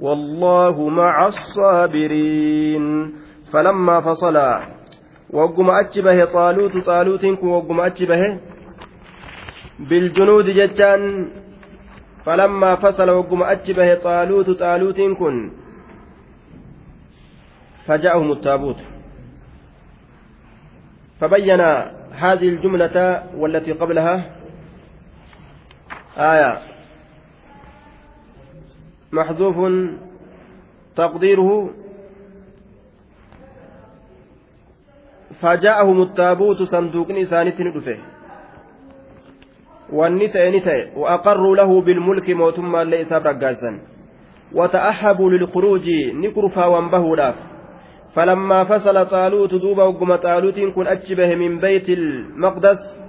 والله مع الصابرين. فلما فصل وقم أتشبه طالوت طالوت وقم أتشبه بالجنود ججان فلما فصل وقم أتشبه طالوت طالوت كن فجاءهم التابوت. فبين هذه الجملة والتي قبلها آية. محذوف تقديره فجاءهم التابوت صندوق نسانة ندفه والنتأ نتأ وأقروا له بالملك موتما ليس برقاسا. وتأحبوا للخروج نكرفا وانبهوا فلما فصل طالوت دوبا وقم طالوت كن أتشبه من بيت المقدس.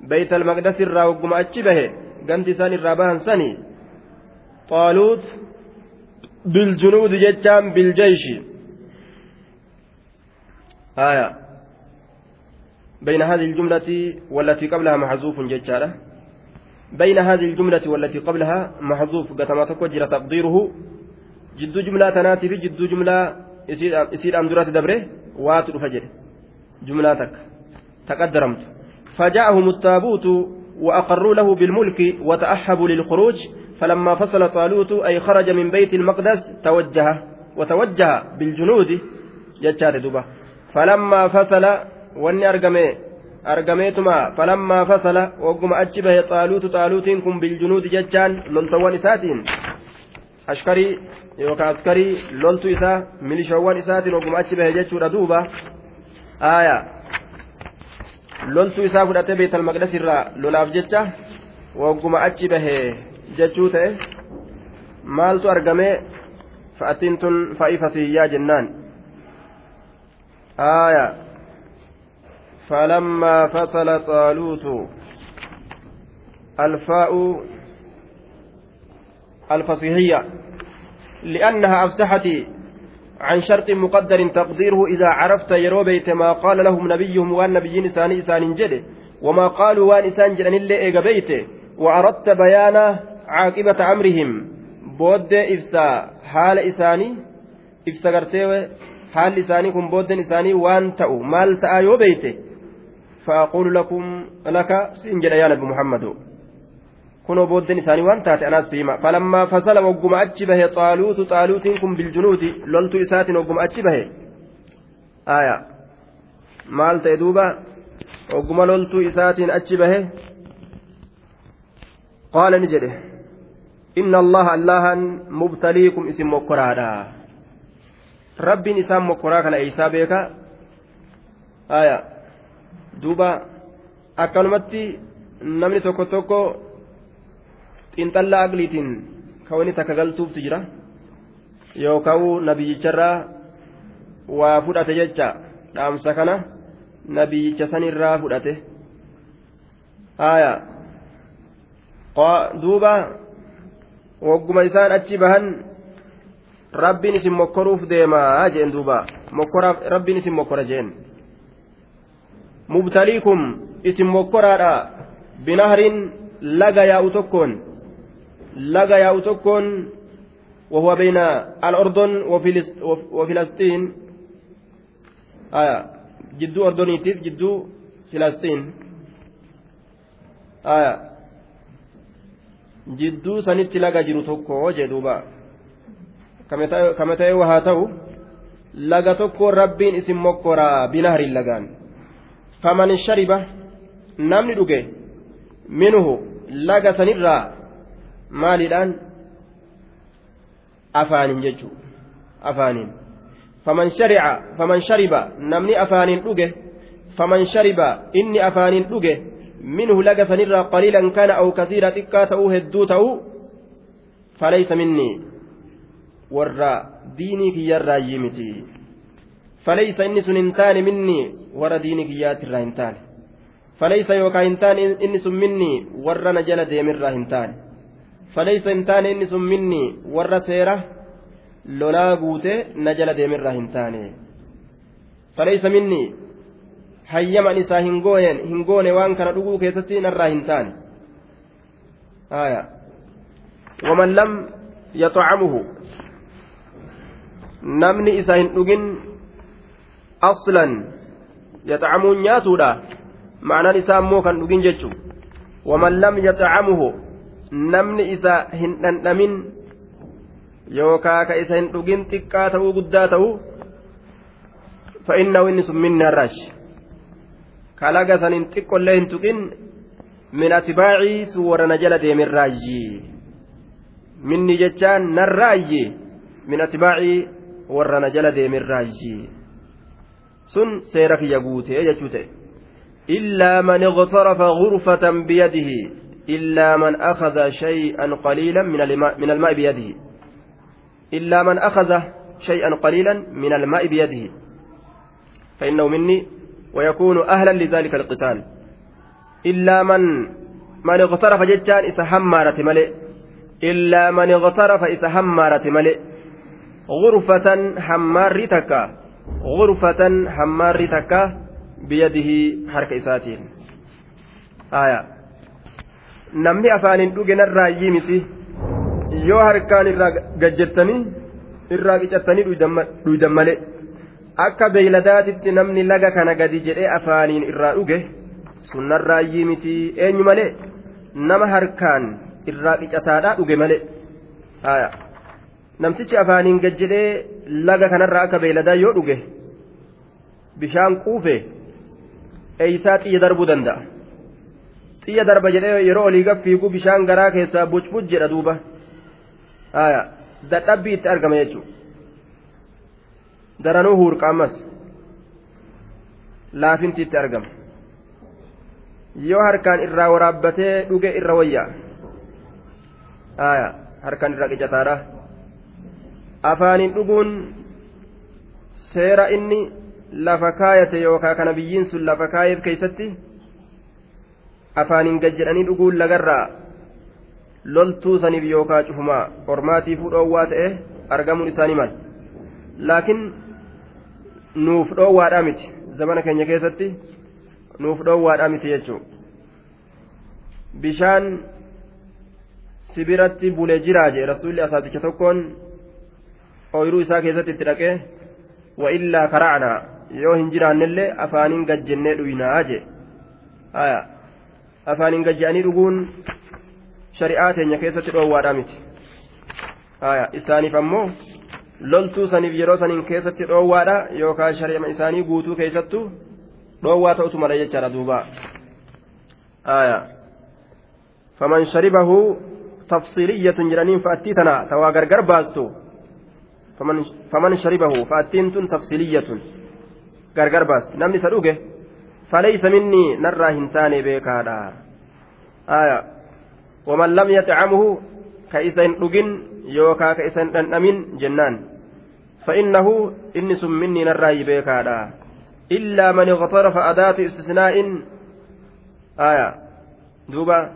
بيت المقدس الرا وقم أتشبه قمت ساني الرابان سني طالوت بالجنود جتام بالجيش. آية. بين هذه الجملة والتي قبلها محذوف جتارة بين هذه الجملة والتي قبلها محذوف قتما تكوجر تقديره. جد جملة تناتي في جد جملة يصير أمدرات دبره واتر فجر. جملاتك. تقدرمت. فجاءهم التابوت وأقروا له بالملك وتأحبوا للخروج. فلما فصل طالوت أي خرج من بيت المقدس توجه وتوجه بالجنود جتشات دبا فلما فصل wagguma achi bahe xaaluutu xaaluutiin kun biljunuudi jechaan loltawwan isaatiin ashkarii yookaan askarii loltu isaa milishoowwan isaatiin wagguma achi bahe jechuudha duuba aayaa loltuu isaa fudhatee beetal maqdas irraa lolaaf jecha wagguma achi bahe jechuu ta'e maaltu argame fa'atiin tun fa'i fasiyyaa jennaan. Aaya. Falammaa fasala xaaluutu الفاء الفصيحية لأنها أفسحت عن شرط مقدر تقديره إذا عرفت يرو بيت ما قال لهم نبيهم وان نبيين إسان إسان جد وما قالوا وان إسان جدن إلا إيغا بيت وأردت caaqibata amrihim booddee ibsaa haala isaanii ibsa gartee haalli isaanii kun booddeen isaanii waan ta'u maal ta'a yoo beeyte? Faaquulu lakum laka siin jedha yaa nabi muhammadu. Kunoo booddeen isaanii waan taate anaas siima. Falammaa fasala wagguma achi bahe xaaluutu xaaluutiin kun biljunuuti loltuu isaatiin wagguma achi bahe. Aya maal ta'e duuba? Wagguma loltuu isaatiin achi bahe. Qaala jedhe. Inna allaha allahan mubtaliikum isin mokkoraadha rabbiin isaan mokkoraa kana eeysaa beeka aya duuba akkanumatti namni tokko tokko xiinxallaa agliitiin ka wani takka galtuuftu jira yookaan nabiyyicharraa waa fudhate jecha dhaamsa kana nabiyyicha sanirraa fudhate haaya duuba wagguma isaan achi bahan rabbiin isin mokkoruuf deemaa jeen duuba rabbiin isin mokkora jeen mubtaliikum isin mokkoraadha binahariin laga yaa'u tokkoon laga yaa'u tokkoon وهو بين الأردن وفلسطين آية جدو أردنيتيف جدو فلسطين آية jidduu sanitti laga jiru tokko jedhuuba. Kama ta'e haa ta'u laga tokko rabbiin isin mokkoraa binahariin lagaan. Faman shariba namni dhuge minuhu laga sanirraa maaliidhaan? Afaanin jechuu afaanin faman shari'a faman shariba namni afaanin dhuge faman shariba inni afaanin dhuge minhu laga sanirraa qaliilan kana aw kasiira xiqqaa ta'uu hedduu ta'uu falaysa minnii warra diinii kiyyarraayyii miti falaysa inni sun hin taane minnii warra diinii kiyyaatirraa hin taane falaysa yookaa hin taane inni sun minnii warra na jala deemirraa hin taane falaysa hin taane inni sun minnii warra seera hayyaman isaa hin gooyen hin goone waan kana dhuguu keessatti narraa hin taane waman lam yaxacamuhu namni isa hin dhugin aslan yaxacamuun nyaatuudha ma'anaan isaa ammoo kan dhugin jechu waman lam yaxacamuhu namni isa hin dhandhamin yookaa ka isa hin dhugin xiqqaa ta'uu guddaa ta'uu فإنه إنس من الرش kalaga sanin xiqqollee hin tuqin min atbaacii suwara na jala deemin raayyi minni jechaan nan raayyi min atbaacii warra na jala deemin raayyi sun seera kiyya guutee jechuu ta'e illaa man iqtarafa gurfatan biyadihi illaa man akhadha shay'an qaliilan min almaa'i biyadihi illaa man akhadha shay'an qaliilan min almaa'i biyadihi فإنه مني ويكون أهلا لذلك القتال. إلا من من اغترف جتان إذا همارة ملئ. إلا من اغترف إذا همارة ملئ. غرفة حمار تكا. غرفة حمار تكا بيده حركة إساتين. آية. namni afaaniin dhuge narraa iyyii miti yoo harkaan irraa gajjettanii irraa qicattanii dhuydan malee akka beeyladaatitti namni laga kana gadi jedhee afaaniin irraa dhuge sunnarraa iyyii miti eenyu malee? Nama harkaan irraa qicataadhaa dhuge malee? Namtichi afaaniin gad jedhee laga kanarraa akka beeyladaa yoo dhuge bishaan quufe eeysaa xiyya darbuu danda'a. Xiyya darba jedhee yeroo olii gaffiigu bishaan garaa keessaa bucbuc jedha duuba. Dadhabbii itti argama jechuudha. Daranuu huurqaamas. Laafinti itti argama. Yoo harkaan irraa waraabbatee dhuge irra wayyaa aya harkaan irraa qicataadha. Afaaniin dhuguun seera inni lafa kaayate yookaa kana biyyiin sun lafa kaayeef keeysatti afaaniin gad jedhanii dhuguun lagarraa loltuu saniif yookaa cufumaa ormaatiifuu dhoowwaa ta'e argamuun isaanii mal laakiin nuuf dhoowwaadhaa miti zamana keenya keessatti nuuf dhoowwaadhaa miti jechuun bishaan sibiratti bulee jiraa jee rasuulli asaaticha tokkoon ooyiruu isaa keessatti itti dhaqee wa illaa karaacnaa yoo hin jiraannellee afaaniin gajjennee dhuynaa jee afaaniin gajje'anii dhuguun shari'aa teenya keessatti dhoowwaadhaa miti isaaniif ammoo loltuu saniif yeroo saniin keessatti dhoowwaadha yookaan shari'ama isaanii guutuu keessattuu dhoowwaa ta'utu mala jechaadha duuba. Faman sharibahu tafsiiliyyatun jedhaniin fa'attii tana tawaa gargar baastu. Faman sharibahu fa'attiin tun tafsiiliyyatun gargar baasti namni isa dhuge falaysa minni narraa hin taane beekaadha. Waman lam yatcamuhu ka isa hin dhugin yookaa ka isa hin dhandhamin jennaan. فإنه إنس مني نراي بيكادا إلا من اغترف أداة استثناء آية دوبا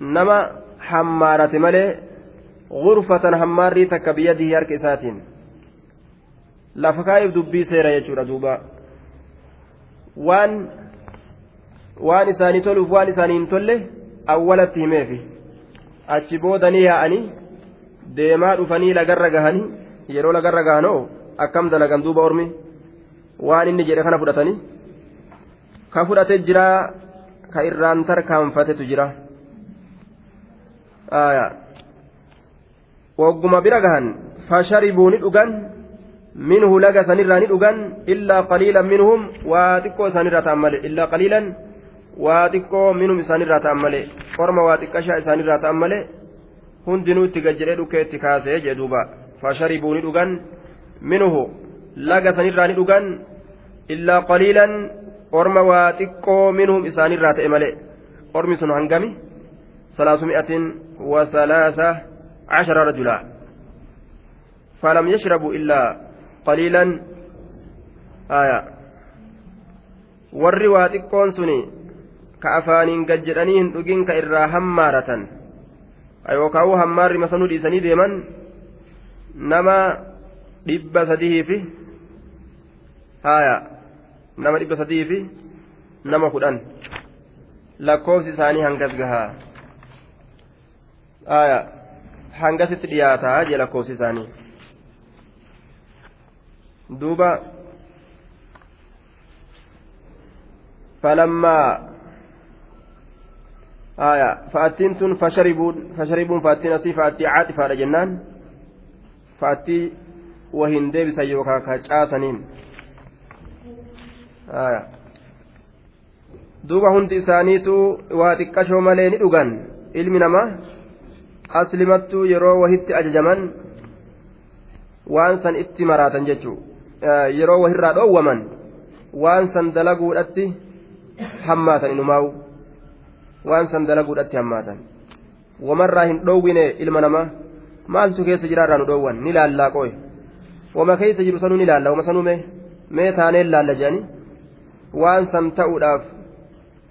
نما حمارة ملي غرفة حماري تك بيده هرك إساتين لفكايف دبي سيرا يجور دوبا وان waan isaanii toluuf waan isaanii hin tolle awwalatti himeefi. Achi boodanii yaa'anii deemaa dhufanii lagarra gahanii yeroo lagarra gahanoo akkam dalagan duuba ormi? Waan inni jedhe kana fudhatanii? Ka fudhate jira ka irraan tarkaanfatetu jira. Wagguma bira gahan fasharibuu ni dhugan minhu laga sanirraa ni dhugan illaa qaliilan minhum waa xiqqoo isaanirraa ta'an malee illaa qaliilan waa xiqqoo minum isaanirraa ta'an malee qorma waa xiqqashaa isaanirraa ta'an malee hundinuu itti gajjedhee dhukkee itti kaasee jee duuba. Fasharibuu ni dhugan minuhu laga sanirraa ni dhugan illaa qaliilan orma waa xiqqoo minhum isaanirraa ta'e malee. Ormi sun hangami? Salaasumi'atin wa salaasa cashara rajulaa. Falam yashrabu illaa qaliilan. Aya. Warri waa xiqqoon suni ka afaaniin gad jedhanii hin dhugin ka irraa hammaaratan yookaan hammaarri masanuu dhiisanii deeman nama dhibba sadii fi haaya nama dhibba sadii fi nama kudhan lakkoofsi isaanii hangas gahaa haaya hangasitti dhiyaataa jee lakkoofsi isaanii duuba falammaa آية فأتين tun فشربون فشربون asii أسي فأتي عاطفة على جنان فأتي وهن ديبسا يوكا كاشاسنين آية duuba hundi isaaniitu waa xiqqashoo malee ni dhugan. Ilmi namaa aslimattuu yeroo wahitti ajajaman waan san itti maraatan jechu yeroo wahirraa dhoowwaman waan san dalaguudhatti hammaatan inumaawu waan san dalaguudhatti hammaatan. Wamarraa hin dhoowwine ilma namaa. Maaltu keessa jiraarraa nu dhoowwan? Ni laallaa qo'e wama keessa jiru sanuu ni laalla. Wama sanuu mee? Mee taaneen laalla jedhanii waan san ta'uudhaaf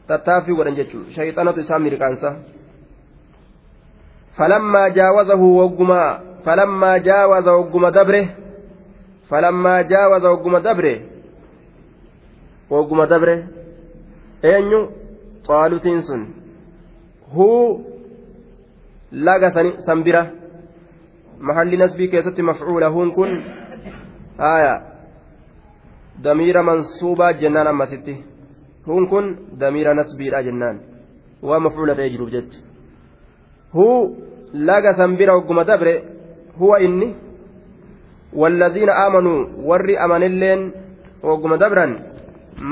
tattaaffii godhan jechuudha. Shayxanatu isaan mirqaansa. Falammaa jaawazahu woggumaa falammaa jaawaza wogguma dabre falammaa jaawaza wogguma dabre wogguma dabre. Eenyu? Xaalutiin sun huu laga san bira mahalli nasbii keessatti mafcuula huun kun aya damiira mansuubaa jennaan ammasitti huun kun damiira nasbiidha jennaan waa mafcuula ta'ee jiruuf jecha huu laga san bira hogguma dabre huwa inni والذين آمنوا ور أمن اللين وقم دبرا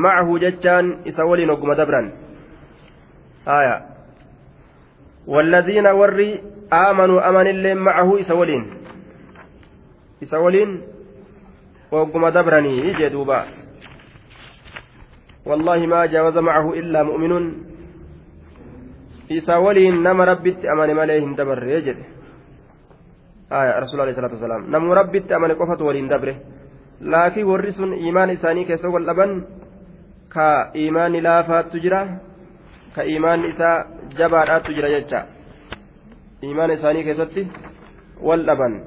معه جتان إسولين وقم دبرا آية والذين ور آمنوا أمن اللين معه إسولين إسولين وقم دبرني جدوبا والله ما جاوز معه إلا مؤمن. إسولين نما ربت أمن مليهم دبر يجد آية رسول الله صلى الله عليه وسلم نم ربت أمن قفت ولين دبره لكن ورسون إيمان إساني كسو اللبن كإيمان لا فات تجرى كإيمان إسا جبارات تجرى يجا إيمان إساني كستي واللبن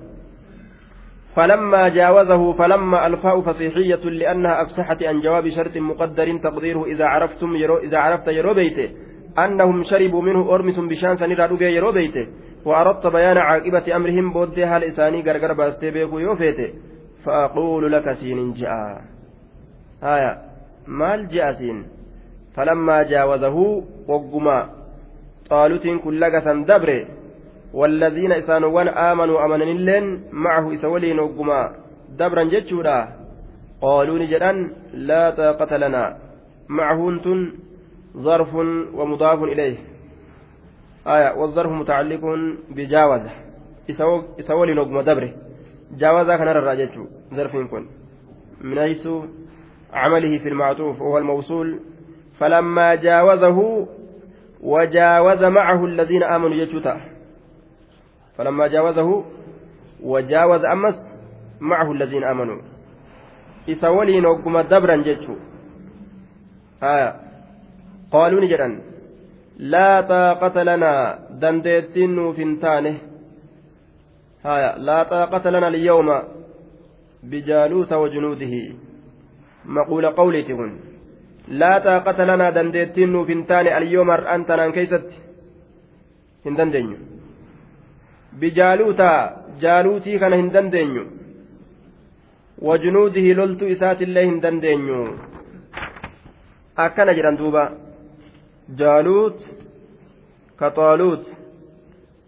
فلما جاوزه فلما الفاء فصيحية لأنها أفسحت عن جواب شرط مقدر تقديره إذا عرفتم يرو إذا عرفت يرو بيته أنهم شربوا منه أرمس بشان سنرى يرو بيته وأردت بيان عاقبة أمرهم بود هل إساني غرغر باستي بيكو يوفيته فأقول لك سين جاء آية مال جاء سين فلما جاوزه وقما طالوت كل دبره والذين إسانوان آمنوا أمنا لين معه إسولين وقما دبرا جتشورا قالوا نجرا لا طاقة لنا معه انتن ظرف ومضاف إليه آية والظرف متعلق بجاوزة إسولين وقما دبره جاوزة كان الراجج ظرف من حيث عمله في المعطوف وهو الموصول فلما جاوزه وجاوز معه الذين آمنوا يجوتا. فلما جاوزه وجاوز أمس معه الذين آمنوا. إذا ولين وقم دبرا جتشو آية قالوا نجرا لا طاقة لنا دنديتين فنتانه آية لا طاقة لنا اليوم laa xaaqata lanaa dandeettiin nuuf hin taane alyooma har'aan tanaan keeysatti hin dandeenyu. Bijaaluutaa jaaluutii kana hin dandeenyu. Wajnuudihi loltuu isaatiillee hin dandeenyu. Akkana jedhan duuba. Jaaluut ka xaaluut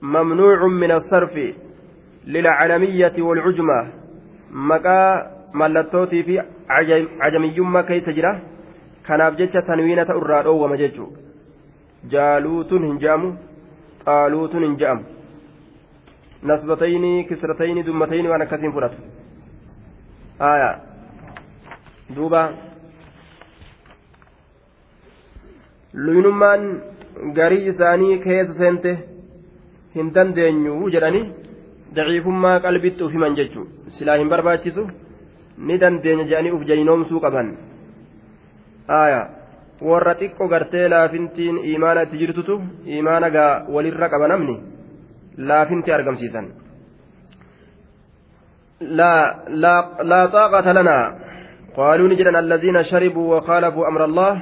mamnuucun min assarfi lilcalamiyyati waalcujma maqaa mallattootii fi cajamiyyummaa keeysa jira. Kanaaf jecha tanwiina ta'u irraa dhoowwama jechuudha. Jaaluutun hin je'amu xaaluutun hin je'amu. Nasbatayni kisratayni dummatayni waan akkasiin fudhatu. Aayaa. Duuba. Luynummaan garii isaanii keessa seente hin dandeenyu jedhanii daciifummaa qalbitti uf himan jechuun silaa hin barbaachisu ni dandeenya jedhanii uf jayinoomsuu qaban aayaa warra xiqqoo gartee laafintiin imaana itti jirtutu imaana gaa walirra qaba namni laafinti argamsiisan laa xaaqata lanaa qaaluu ni jedhan allaziina sharibuu wakaalafuu amra allah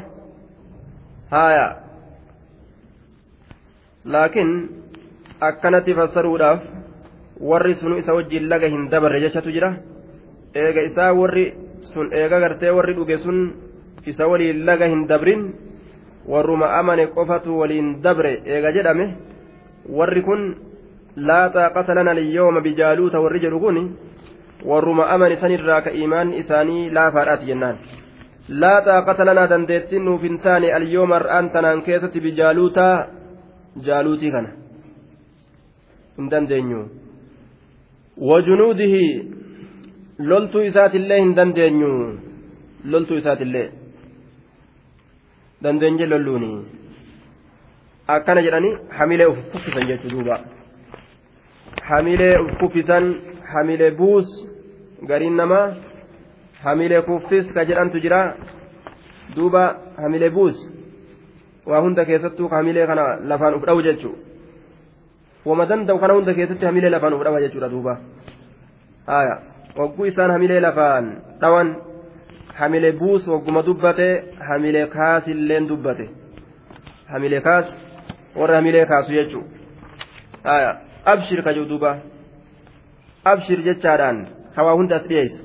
haaya laakiin akkanatti fassaruudhaaf warri sun isa wajjiin laga hin dabarre jechatu jira. Eega isaa warri sun eega gartee warri dhuge sun isa waliin laga hin dabrin warruma amane qofatu waliin dabre eega jedhame warri kun laa xaaqata lana liyyooma bijaaluuta warri jedhu kun warruma amane sanirraa ka imaan isaanii laafaadhaati jennaan laa xaaqata lanaa dandeettiin nuuf hin taane alyooma har'aan tanaan keessatti bijaaluutaa jaaluutii kana hin dandeenyu wajunuudihi loltuu isaatillee hin dandeenyu loltuu isaatillee dandeenye lolluuni akkana jedhanii hamilee uf kuffisan jechuu duuba hamilee uf kuffisan hamilee buus gariin namaa hamilee kuffis ka jedhantu jira duuba hamilee buus waa hunda keessattuu hamilee kana lafaan uf dhawu jechuu wama danda'u kana hunda keessatti hamilee lafaan uf dhawa jechuudha duuba wagguu isaan hamilee lafaan dhawan hamilee buus wagguma dubbate hamilee kaas illeen dubbate hamilee kaas warra hamilee kaasu jechuu haya abshir ka jiru duuba abshir jechaadhaan hawaa hunda as dhiyeessu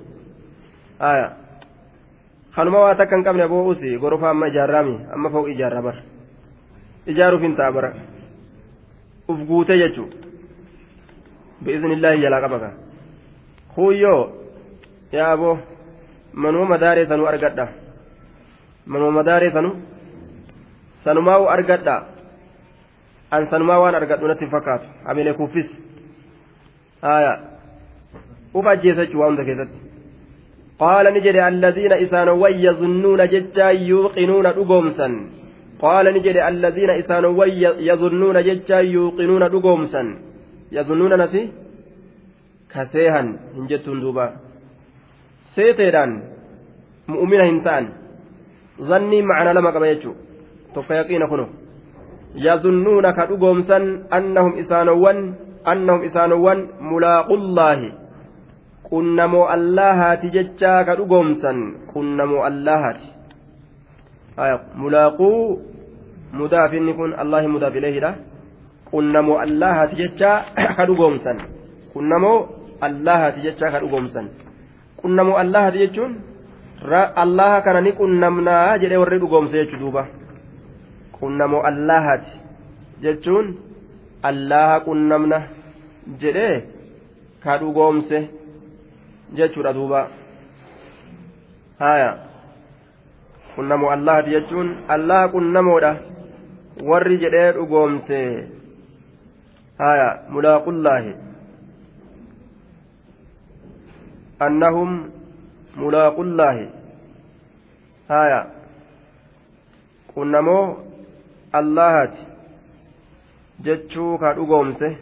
kanuma waa takka hin qabne boo'usi gorofa amma ijaarraami amma fooq ijaarra bara ijaaruuf hin ta'a bara uf guute jechuu bi'iznillaahi jalaa qaba kaa huyyoo yaa aboo manuma madaaree sanuu argadha manuma madaaree sanu sanumaa argadha an sanumaa waan argadhu natti hin fakkaatu hamilee kuuffis haya uf ajjeesa jechuu waa hunda keessatti قال نجد الذين إسانوا يظنون ججا يوقنون رقومسا قال نجد الذين إسانوا يظنون ججا يوقنون رقومسا يظنون نسي كسيها seeteedhaan mu'umina hin ta'an. Zanni macnaa lama qaba jechuudha tokko yaqiina kuno yazunnuuna ka dhugoomsan annahum isaanowwan annahum isaanowwan mulaaqullaahi qunnamoo allahaati jechaa ka dhugoomsan. Qunnamoo allahaati. Mulaaquu mudaafinni kun allahi mudaaf ileehidha qunnamoo allahaati jechaa ka dhugoomsan. Qunnamoo allahaati jechaa ka dhugoomsan. Qunnamoo allahaati jechuun allaha kana ni qunnamnaa jedhee warri dhugoomse jechuu duuba qunnamoo allahaati jechuun allaha qunnamna jedhee ka dhugoomse jechuudha duuba haya qunnamoo allahati jechuun allah qunnamoodha warri jedhee dhugoomse haya mulaaqullaahi annahum mulaaqullaahi haya qunnamoo allahati jechuu ka dhugoomse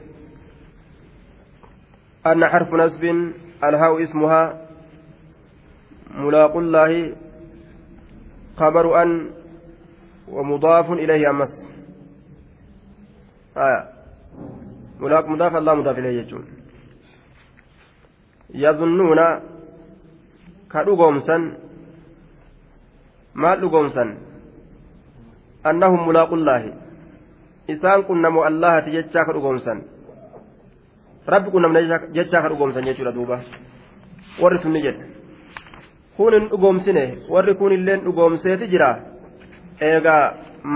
anna harfu nasbin الهاء اسمها ملاق الله خبر أن ومضاف إليه أمس آية ملاق مضاف الله مضاف إليه يجون يظنون كدغومسا ما دغومسا أنهم ملاق الله إسان كنا الله تججا كدغومسا rabbi kun namna jechaa ka dhugoomsan jechuudha duuba warri sun ni jedhe kun hin dhugoomsine warri kun illeen dhugoomseeti jira eegaa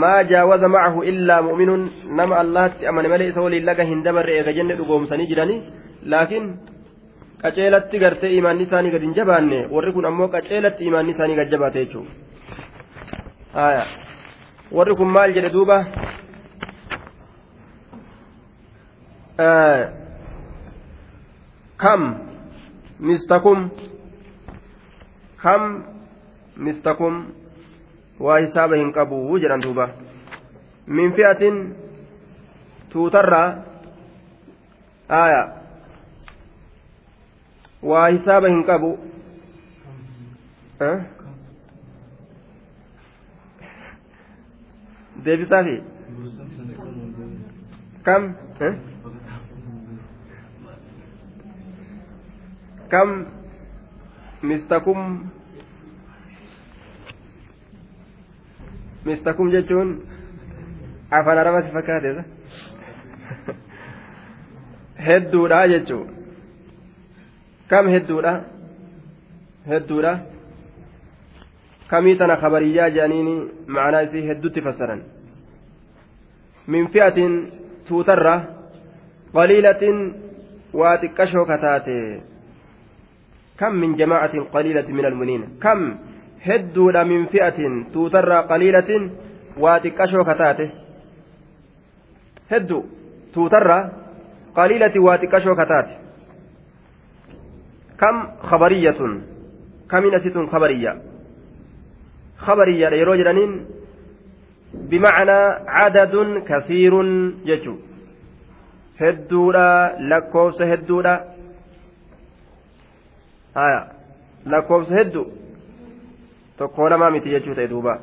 maa jaawaza macahu illaa mu'minuun nama allahatti amane malee isa waliin laga hin dabarre eega jenne dhugoomsanii jiranii laakiin qaceelatti gartee imaanni isaanii gad hin jabaanne warri kun ammoo qaceelatti imaanni isaanii gad jabaate jechuudha warri kun maal jedhe duuba kam mistakum kam mistakum waa hisaaba hin qabu jedhan duuba min fi'atin tuutarraa aya waa hisaaba hin qabu deebisaafi kam kam mistakum mistakum jechuun afaan arabatti fakkaateessa hedduudha jechuun kamii tana kabariyyaa jedhaniini ma'anaa isii heddutti fassaran min fi'atin tuutarra qaliilatin waa xiqqashoo kataate kam min jamaacatin qaliilati min almuniina kam hedduudha min fi'atin tuutarraa qaliilatin waa xiqqashoo kataate heddu tuutarraa qaliilati waa xiqqashoo kataate khabariyatun kamin asitun khabariyya khabariyyaadha yeroo jedhaniin bimacnaa cadadun kasiirun jechuu hedduudha lakkoofsa hedduudha haya lakkoofsa heddu tokkoo namaa miti jechuu ta'e duuba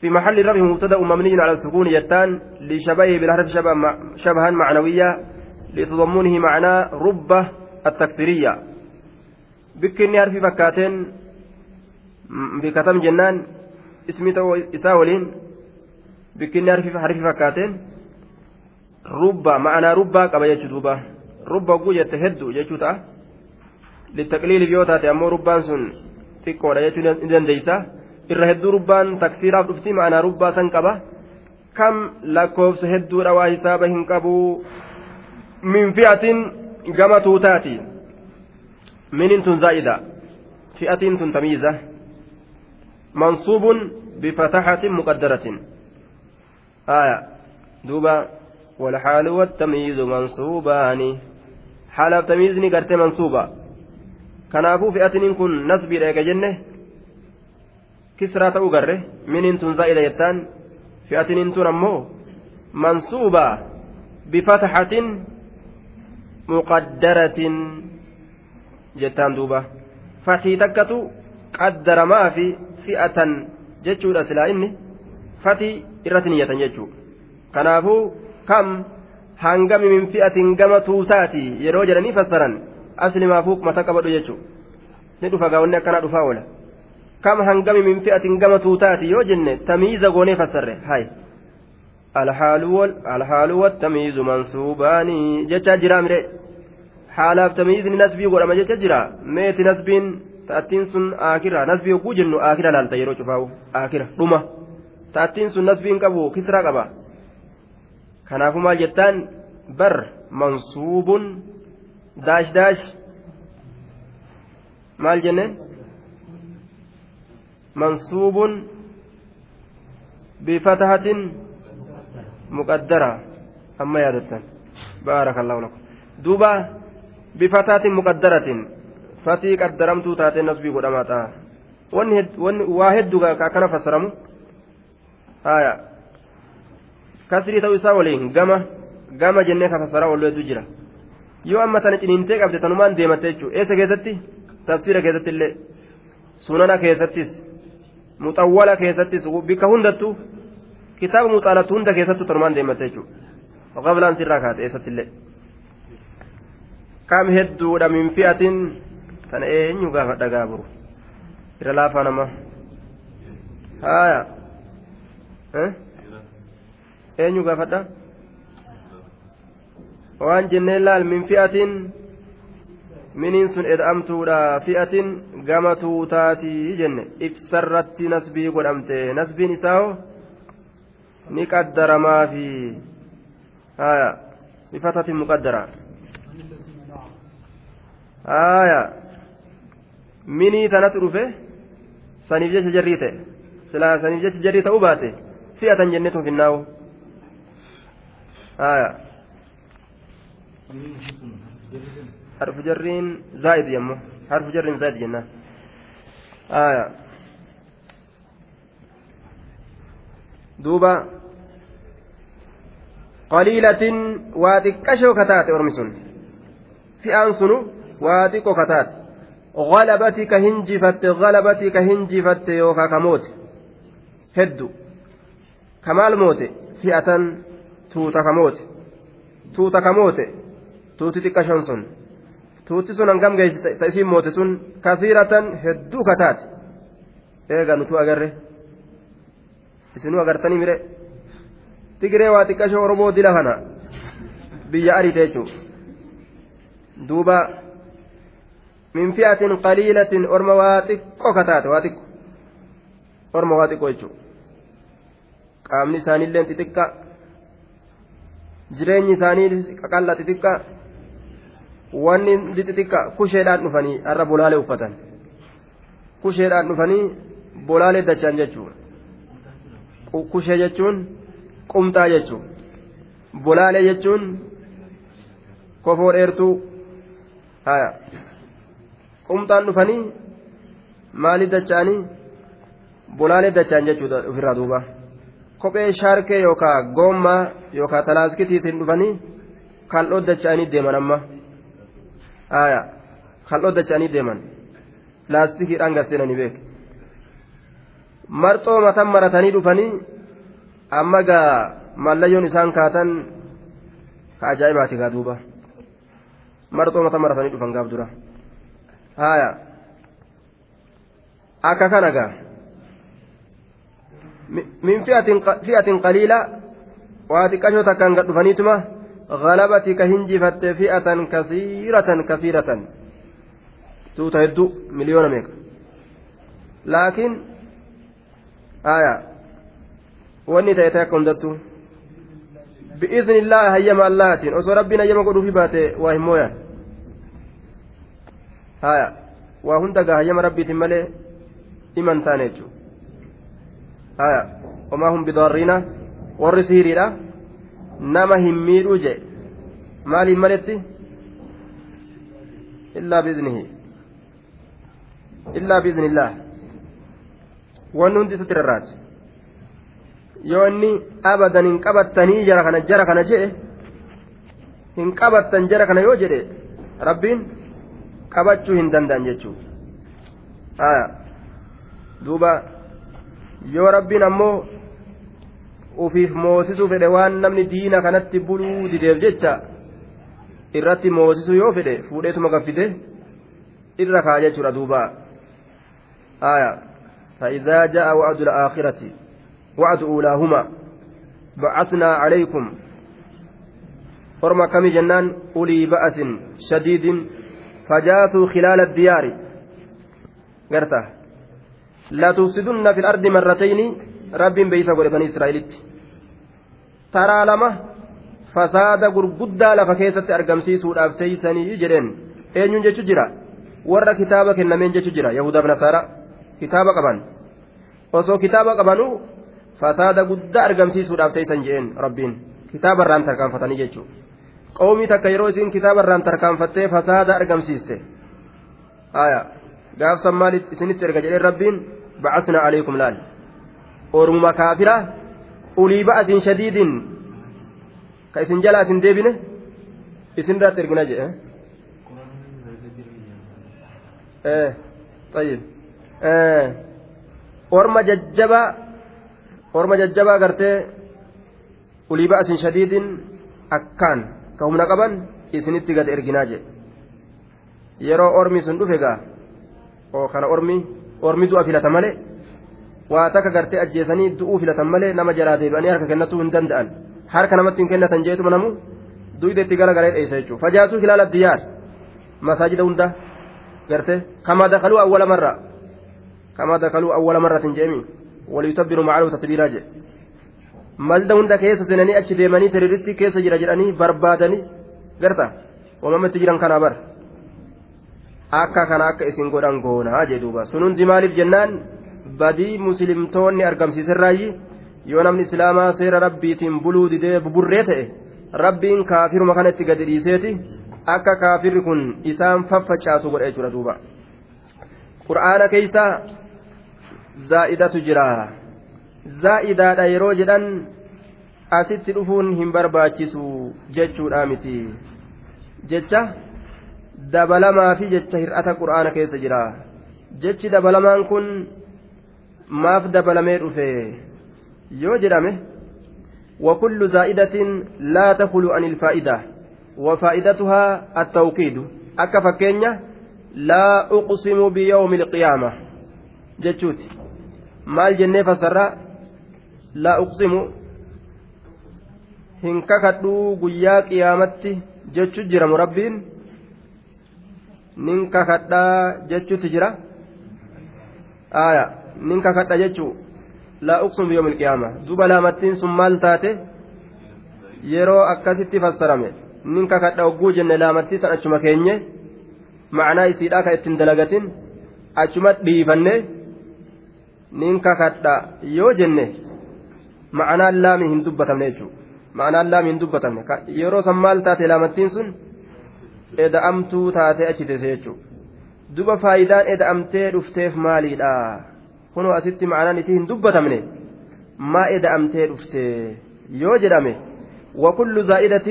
في محل رفع مبتدا مبني على السكون يتان لشبهه بالحرف شبه شبها معنويا لتضمنه معنى ربة التكسيرية بكني حرف فكاتين بكتم جنان اسمي تو إساولين بكني حرف حرف فكاتين ربة معنى ربة كما يجدوبة ربة قوية تهدو يجوتا للتقليل بيوتاتي أمو ربان سن xiqqoodha jechuun ni dandeeysa irra hedduu rubbaan taksiiraaf dhufti ma'anaa rubbaa san qaba kam lakkoofsa hedduudha waa hisaaba hin gama tuutaati minin tun zaa'ida fi'atiin tun tamiiza mansuubun bifataxatin muqaddaratin aya duuba والحال والتمييز منصوبان حال تمييزني قرت kanaafuu fi'atiniin kun nasbiidha eega jenne kisraa ta'uu garre miniin tun zaa'ida jettaan fi'atiniin tun ammoo mansuuba bifataxatin muqaddaratin jettaan duuba. Fatii takkatu qaddaramaa fi fi'atan jechuudha silaa inni. Fatii irratti niyyatan jechuu. Kanaafuu kam hangami min fi'atin gama tuutaati yeroo jedhanii fassaran aslimaafuu mata qabadhu jechuun ni dhufa gaawwanni akkanaa dhufaa oola. Kam hangami min fi'atin gama tuutaati yoo jenne tamiiza goonee fassarre hay wattamiizu mansuubaanii jechaa jira mire haalaaf tamiizni nasbii godhama jecha jira meeti nasbiin ta'attiin sun aakira nasbii hogguu jennu aakira laalta yeroo cufaa'u aakira dhuma ta'attiin sun nasbiin qabu kisraa qaba kanaafuu maal jettaan bar mansuubun daash daash maal jenne mansuubun bifatahatin muqaddara amma yaadattan بارك الله لكم دوبا بفتاة مقدرة فتي قدرمت تاتي نسبي قدماتا واحد دوغا كان فسرمو آية كسري تو إسا ولين غما غما جنة فسرا ولو جرا yoo amma tana ciniintee qabde tanumaan deematte jechuudha eessa keessatti tafsiira keessatti illee sunana keessattis muxawwala keessattis bikka hundattuu kitaaba muxaalatu hunda keessattuu tanumaan deematte jechuudha qablaan sirraa kaate eessatti illee kam hedduudha min fi'atin tana eenyu gaafa dhagaa buru irra laafaa nama haaya eenyu gaafadha waan jenneen laal min fi'atin miniin sun ed'amtuudha fi'atin gama tuutaatii jenne ibsarratti nasbii godhamte nasbiin isaa ni qaddaramaafi haya bifatatin muqaddara haaya minii tanatu dhufe saniif jecha jarrii ta'e silaa saniif jecha jarrii ta'uu baate fi'atan jenneetu finnaa'u haaya harfu jarriin zaa'id yemmoo harfu jarriin zaa'id jennaan haaya duuba qaliilatin waa xiqqashoo kataate ormi sun. Fi'aan sunu waa xiqqoo kataate. غلبتي كهنجفت غلبتي كهنجفت يوكا كموت هدو كمال موت فئة توتا كموت توتا كموت توتي تكشن سن توتي سن هنگم جيس تأسيم موت سن كثيرة هدو كتات eega nutu agarre. Isinuu agartanii mire. Tigiree waa xiqqashoo oromoo dila kana biyya ariite jechuun duuba min fi'atin qaliilatin orma waa xiqqoo kataate waa xiqqo orma waa xiqqoo jechuudha qaamni isaaniillee xixiqqa jireenyi isaanii qaqalla xixiqqa wanni xixiqqa kusheedhaan dhufanii har'a bolaalee uffatan kusheedhaan dhufanii bolaalee dachaan jechuudha kushee jechuun qumxaa jechuudha bolaalee jechuun kofoo dheertuu haya. qumxaan dhufanii maaliif dacha'anii bolaalee dacha'an jechuudha ofirraa duuba kophee shaarkee yookaan goommaa yookaan talaaskitiitiin dhufanii kal'oo dacha'anii deeman amma kal'oo dacha'anii deeman laastikiidhaan gasseenanii beeku marxoo matan maratanii dhufanii amma gaa mallayyoon isaan kaatan ka ajaa'ibaati gaa duuba marxoo matan maratanii dhufan gaaf dura. haya akka kana gaa min fi'atin qaliila waa xiqqashoo takkaan gad dhufaniituma غلبتي كهنجفت فئة كثيرة كثيرة توتا هدو مليون ميك لكن آية واني تأتي كندتو بإذن الله هيما اللاتين وصو ربنا يما قدو في باتي واهمويا haya waa hunda gahayyama rabbiitiin malee iman taane jechuudha haya homaa hun bidoorriina warri siiriidha nama hin miidhuu jee maaliin maletti illaa biiznihi illaa biiznillah wanni hundi isatti rarraati yoo inni abadan hin qabattanii jara kana jara kana jedhe hin qabattan jara kana yoo jedhe rabbiin qabachuu hin danda'an jechuudha duuba yoo rabbiin ammoo ufiif moosisuu fedhe waan namni diina kanatti buluu dideef jecha irratti moosisuu yoo fedhe fuudheetuma gaffite irra kaa jechuudha duuba fa'iidaa ja'a wa'aduu la'aakhirati. وعد أولاهما. بعثنا عليكم. فرما كم جنان أولي بأس شديد فجاثوا خلال الديار. قرته لا تفسدن في الأرض مرتين. رب بيت بني إسرائيل. ترى لما فساد غرغدا لفا كيست أرقمسيسودhaaf teeysanii jedheen eenyuun jechu jira warra kitaaba kennameen jechu jira yahudaa fi nasaara kitaaba qaban osoo kitaaba qabanuu fasaada guddaa argamsiisuudhaaf teeysan je'een rabbiin. Kitaabarraan tarkaanfatanii jechuudha qawmii takka yeroo isin isiin kitaabarraan tarkaanfattee fasaada argamsiiste. Gaafsan maal isinitti erga jedheen rabbiin? Bacasnaa aleekum laal. Ormuma kaafira? Ulii ba'atiin shadiidin? Ka isin jalaa isin deebine? Isin irratti ergina jedhe ee eh? eh, xayyib ee eh, orma jajjabaa orma jajjabaa gartee ulii ba'asin shadiidin akkaan ka humna qaban isinitti gad erginaa jedhe yeroo ormi sun dhufe gaa oo kana ormi ormi du'a filata malee waa takka gartee ajjeesanii du'uu filatan malee nama jalaa deebi'anii harka kennatuu hin danda'an harka namatti hin kennatan jeetuma namu duyda itti gara galee dheessa jechuudha fajaasuu hilaala diyyaar masaajida hunda gartee kama dakaluu awwala marra kama dakaluu awwala marratin jeemi وليتبر معه تتبيرا جي مالدا هندا كيسا سناني أتش ديماني تريرتي كيسا جرا جراني برباداني قرطا ومما تجران كان أبر akka kana akka isin godhan goonaa jee duuba. Sun hundi maaliif jennaan? Badii muslimtoonni argamsiiserraayyi yoo namni islaamaa seera rabbiitiin buluu didee buburree ta'e rabbiin kaafiruma kana itti gadi dhiiseeti. Akka kaafirri kun isaan faffacaasu godha jechuudha duuba. Qur'aana keeysaa zaa'idatu jira zaa'idaadha yeroo jedhan asitti dhufuun hin barbaachisu jechuudha miti jecha dabalamaa fi jecha hir'ata qur'aana keessa jira jechi dabalamaan kun maaf dabalamee dhufe yoo jedhame وكل زائدة لا تخلو عن الفائدة وفائدتها التوكيد أكا فكينيا لا أقسم بيوم القيامة جتشوت maal jennee fassarra laa uqsimu hin kakadhuu guyyaa qiyaamatti jechu jira murabbiin nin kakadhaa jechuutti jira aya nin kakadha jechuu laa uqsimu biyyoom ilqiyaama duba laamattiin sun maal taate yeroo akkasitti fassarame nin kakadha hogguu jenne laamattii san achuma keenye macnaa isiidhaa ka ittiin dalagatin achuma dhiifanne nin kakadha yoo jenne ma'anaan laami hin dubbatamne jechuudha ma'anaan laami hin dubbatamne yeroo san maal taate laamattiin sun eda'amtuu taate achi teesse jechuudha duba faayidaan eda'amtee dhufteef maaliidha kunoo asitti ma'anaan isii hin dubbatamne maa eda'amtee dhufte yoo jedhame وكل زائدة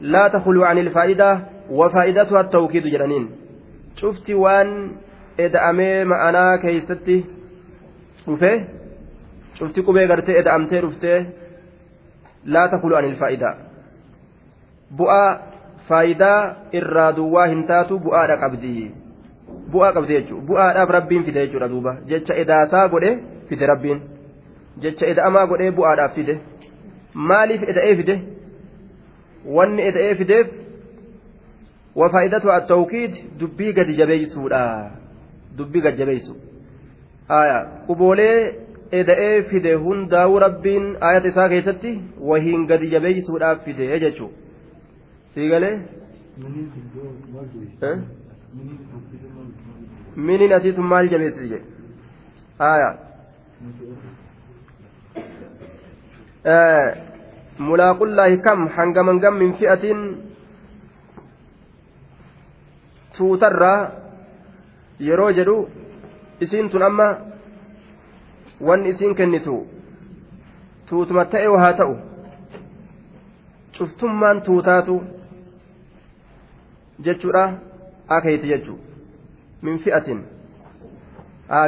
لا تخلو عن الفائدة وفائدتها التوكيد جرانين شفت وان إدأمي معنا كيستي dhufee cufti qubee gartee eda'amtee dhuftee laa takulu anil faayidaa bu'aa faayidaa irraa duwwaa hin taatu bu'aadha qabdi. Bu'aa qabdi jechuudha bu'aadhaaf rabbiin fide jechuudha duuba. Jecha edaasaa godhe fide rabbiin. Jecha eda'amaa godhee bu'aadhaaf fide. Maaliif eda'ee fide? Wanni eda'ee fideef wafaayidatu at-tawkiid dubbii gadi jabeessuudha. Dubbii gadi jabeessu. Quboolee eda'ee fide hundaa'uu rabbiin ayata isaa keessatti wahiin gadi jabeessuudhaaf fide jechuudha. Siigalee miniin asiisun maal jabeessi jedhe mulaaqullaahi kam hangaman gam min fi'atiin tuutarraa yeroo jedhu isiin tun amma wanni isiin kennitu tuutuma ta'e haa ta'u. Cuftummaan tuutaatu jechuudha akeeti jechuu. Min fi'atin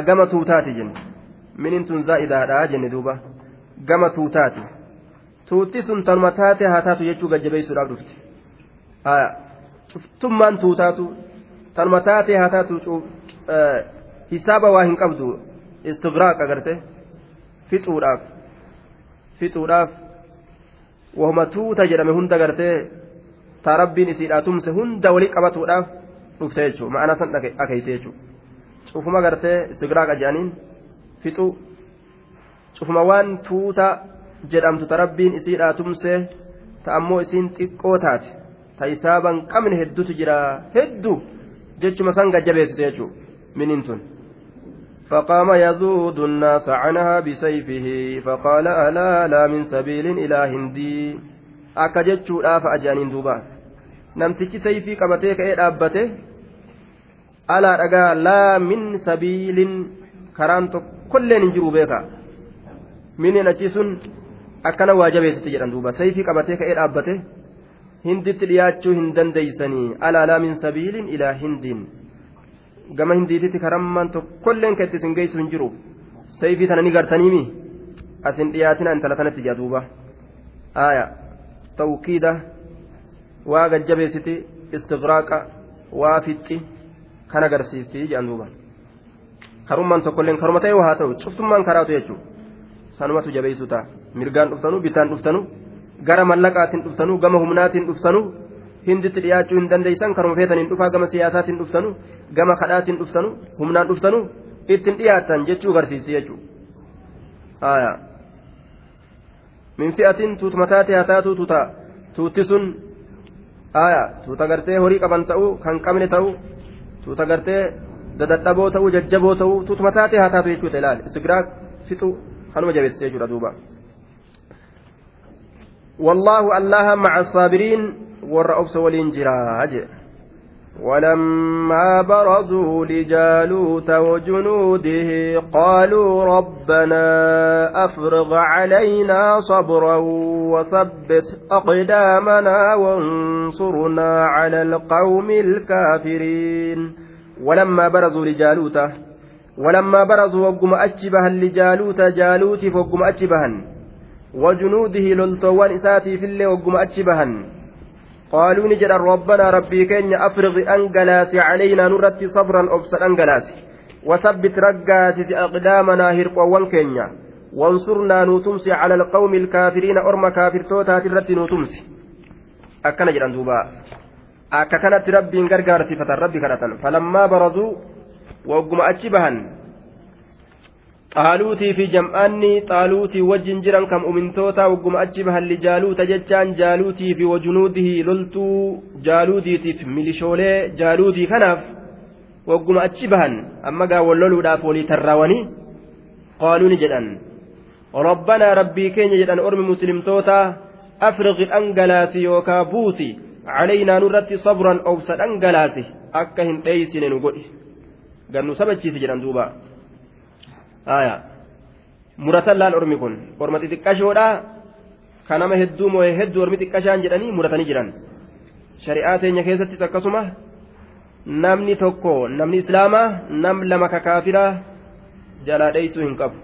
gama tuutaati jenne. Minin tun zaa'idaadha jenne duuba. Gama tuutaati. Tuutti sun tanuma taate haa taatu jechuu gajjabeessuudhaaf dhufte cuftummaan tuutaatu tanuma taate haa taatu hisaaba waa hin qabdu istigraaq agarte fixuudhaaf fixuudhaaf wahuma tuuta jedhame hunda gartee taa rabbiin isiidhaa tumse hunda walii qabatuudhaaf dhufte jechuudha ma'ana san akeeyte jechuudha cufuma gartee istigraaqa jedhaniin fixu. Cufuma waan tuuta jedhamtu ta rabbiin isiidhaa tumse ta ammoo isiin xiqqoo taate ta hisaaban qabne hedduutu jira. Hedduu jechuma san gajjabeessite jechuudha miniin tun. فقام يزود الناس عنها بسيفه فقال ألا لا من سبيل إلى هندي akka jechuudhaaf ajaaniin duuba namtichi sayfii qabatee ka'ee dhaabbate alaa dhagaa laa min sabiilin karaan tokkolleen hin jiru beeka miniin achi sun akkana waa jabeessite jedhan duuba sayfii qabatee ka'ee dhaabbate hinditti dhiyaachuu hin dandeeysanii alaa laa min sabiilin ilaa hindiin gama hindiititti karammaan tokkolleen kan isin geessu hin jiru sayfii tana ni gartaniimi asin dhiyaatina intala tanatti jaa duuba aaya tawkiida waa gajjabeessiti istigraaqa waa fixxi kan agarsiisti jedhan duuba karummaan tokkolleen karuma ta'e haa ta'u cuftummaan karaatu jechuudha sanumatu jabeessu ta'a mirgaan dhuftanu bitaan dhuftanu gara mallaqaatiin dhuftanu gama humnaatiin dhuftanu hinditti dhiyaachuu hin dandeeysan karuma feetaniin dhufaa gama siyaasaatiin dhuftanu gama kadhaatiin dhuftanu humnaan dhuftanu ittiin dhiyaatan jechuu agarsiisi jechuudha min fi'atiin tuutuma taate haa taatu tuuta tuutti sun tuuta gartee horii qaban ta'uu kan qabne ta'uu tuuta gartee dadadhaboo ta'uu jajjaboo ta'uu tuutuma taatee haa taatu jechuudha ilaali istigraaq fixu kanuma jabeessite jechuudha duuba. والله الله مع الصابرين والرأوبس والإنجراج ولما برزوا لجالوت وجنوده قالوا ربنا أفرغ علينا صبرا وثبت أقدامنا وانصرنا على القوم الكافرين. ولما برزوا لجالوت ولما برزوا وقم أجبها لجالوت جالوت فوقم أجبها وجنوده للتوان إساتي في اللي وقم أجبها قالوا نجد ربنا ربي كين أفرغ أنجلاس علينا نرت صبرا أبسل أنجلاس وثبت رقات أقدامنا هرقوان كينيا وانصرنا نوتمسي على القوم الكافرين أرم كافر توتا ترت نوتمسي. أكنا جران دوبا. rabbiin gargaartifatan rabbi kadhatan falammaa barazuu wagguma achi bahan xaaluutii fi jam'aanni xaaluutii wajjin jiran kam umintootaa wagguma achi bahalli jaaluuta jechaan jaaluutii fi wajunuudihii loltuu jaaluudiitiif milishoolee jaaluudii kanaaf wagguma achi bahan amma gaawwan loluudhaaf walii tarraawanii qaaluu ni jedhan rabbanaa rabbii keenya jedhan ormi muslimtootaa afriqi dhangalaasi yookaa buusi calaynaa nurratti sabran obsa dhangalaasi akka hin dheeysine nu godhi gannu sabachiisi jedhan duubaa aya muratan laal ormi kun orma xixiqqashoodha ka nama hedduu moo'e hedduu ormi xiqqashaan jedhanii muratanii jiran shari'aa teenya keessattis akkasuma namni tokko namni islaamaa nam lama ka kaafiraa jalaa dheeysuu hin qabu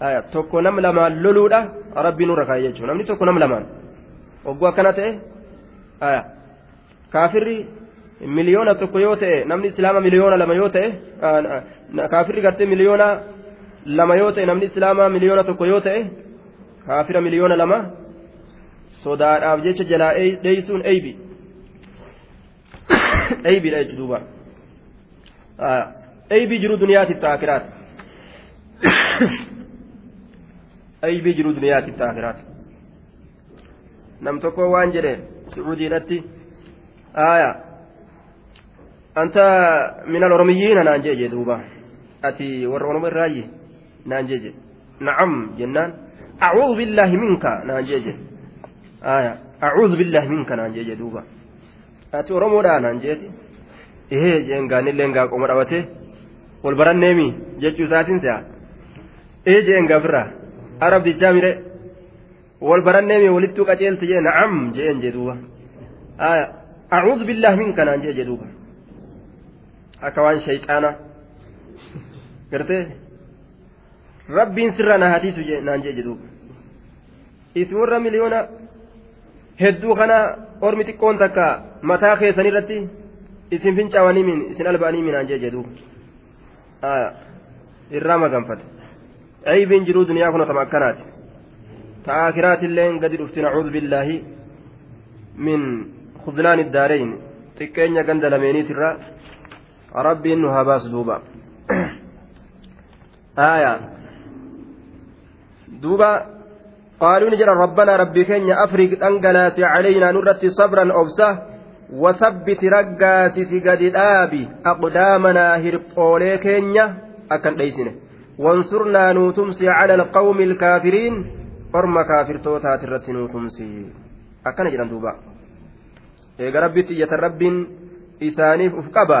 aya tokko nam lamaan loluudha rabbiin nurra kaa'e jechuudha namni tokko nam lamaan ogguu akkana ta'e aya kaafirri miliyoona tokko yoo ta'e namni islaama miliyoona lama yoo ta'e kaafirri gartee miliyoona lama yoo ta'e namni islaamaa miliyoona tokko yoo ta'e kaafira miliyoona lama sodaadhaaf jecha jalaa dheeysuun eybi eybiidha jechuudha duuba eybii jiru duniyaatiif taakiraati eybii jiru duniyaatiif taakiraati nam tokko waan jedhe sucuudiidhatti aya anta min aloromiyyiina naan jee jee duuba ati warra oromo irraayyi minka naan jeje aya a'uudhu billaahi minka naan jeje duuba ati oromoodha naan jeeti ehee jeen gaanillee ngaa qoma dhabatee wal baranneemi jechuu isaatiin se'a ee jeen gaafirraa arabdichaa mire wal baranneemi walittuu qaceelti jee na'am jeen jee duuba aya a'uudhu billaahi minka naan jeje duuba akka waan shayxaana gartee rabbiin sirra na hadiisu naan jee jedhuuba isin warra miliyoona hedduu kana ormi xiqqoon takka mataa keessan irratti isin fincaawanii isin alba'anii naan jee jedhuuba irraa maganfate aybiin jiruu duniyaa kun otama akkanaati ta'aakiraatilleen gadi dhufti nacuudhu billaahi min khudlaan iddaarayn xiqqeenya ganda lameeniitirra rabbiin nu haa baasu duuba aayaa duuba qaaluu ni jedhan rabbanaa rabbii keenya afriq dhangalaasi calaynaa nurratti sabran obsa wasabbiti raggaasisi gadi dhaabi aqdaamanaa hirphoolee keenya akkan dheeysine wansurnaa nuutumsi cala alqawmi ilkaafiriin orma kaafirtootaati irratti nuutumsi akkana jedhan duuba eega rabbitti iyyatan rabbiin isaaniif uf qaba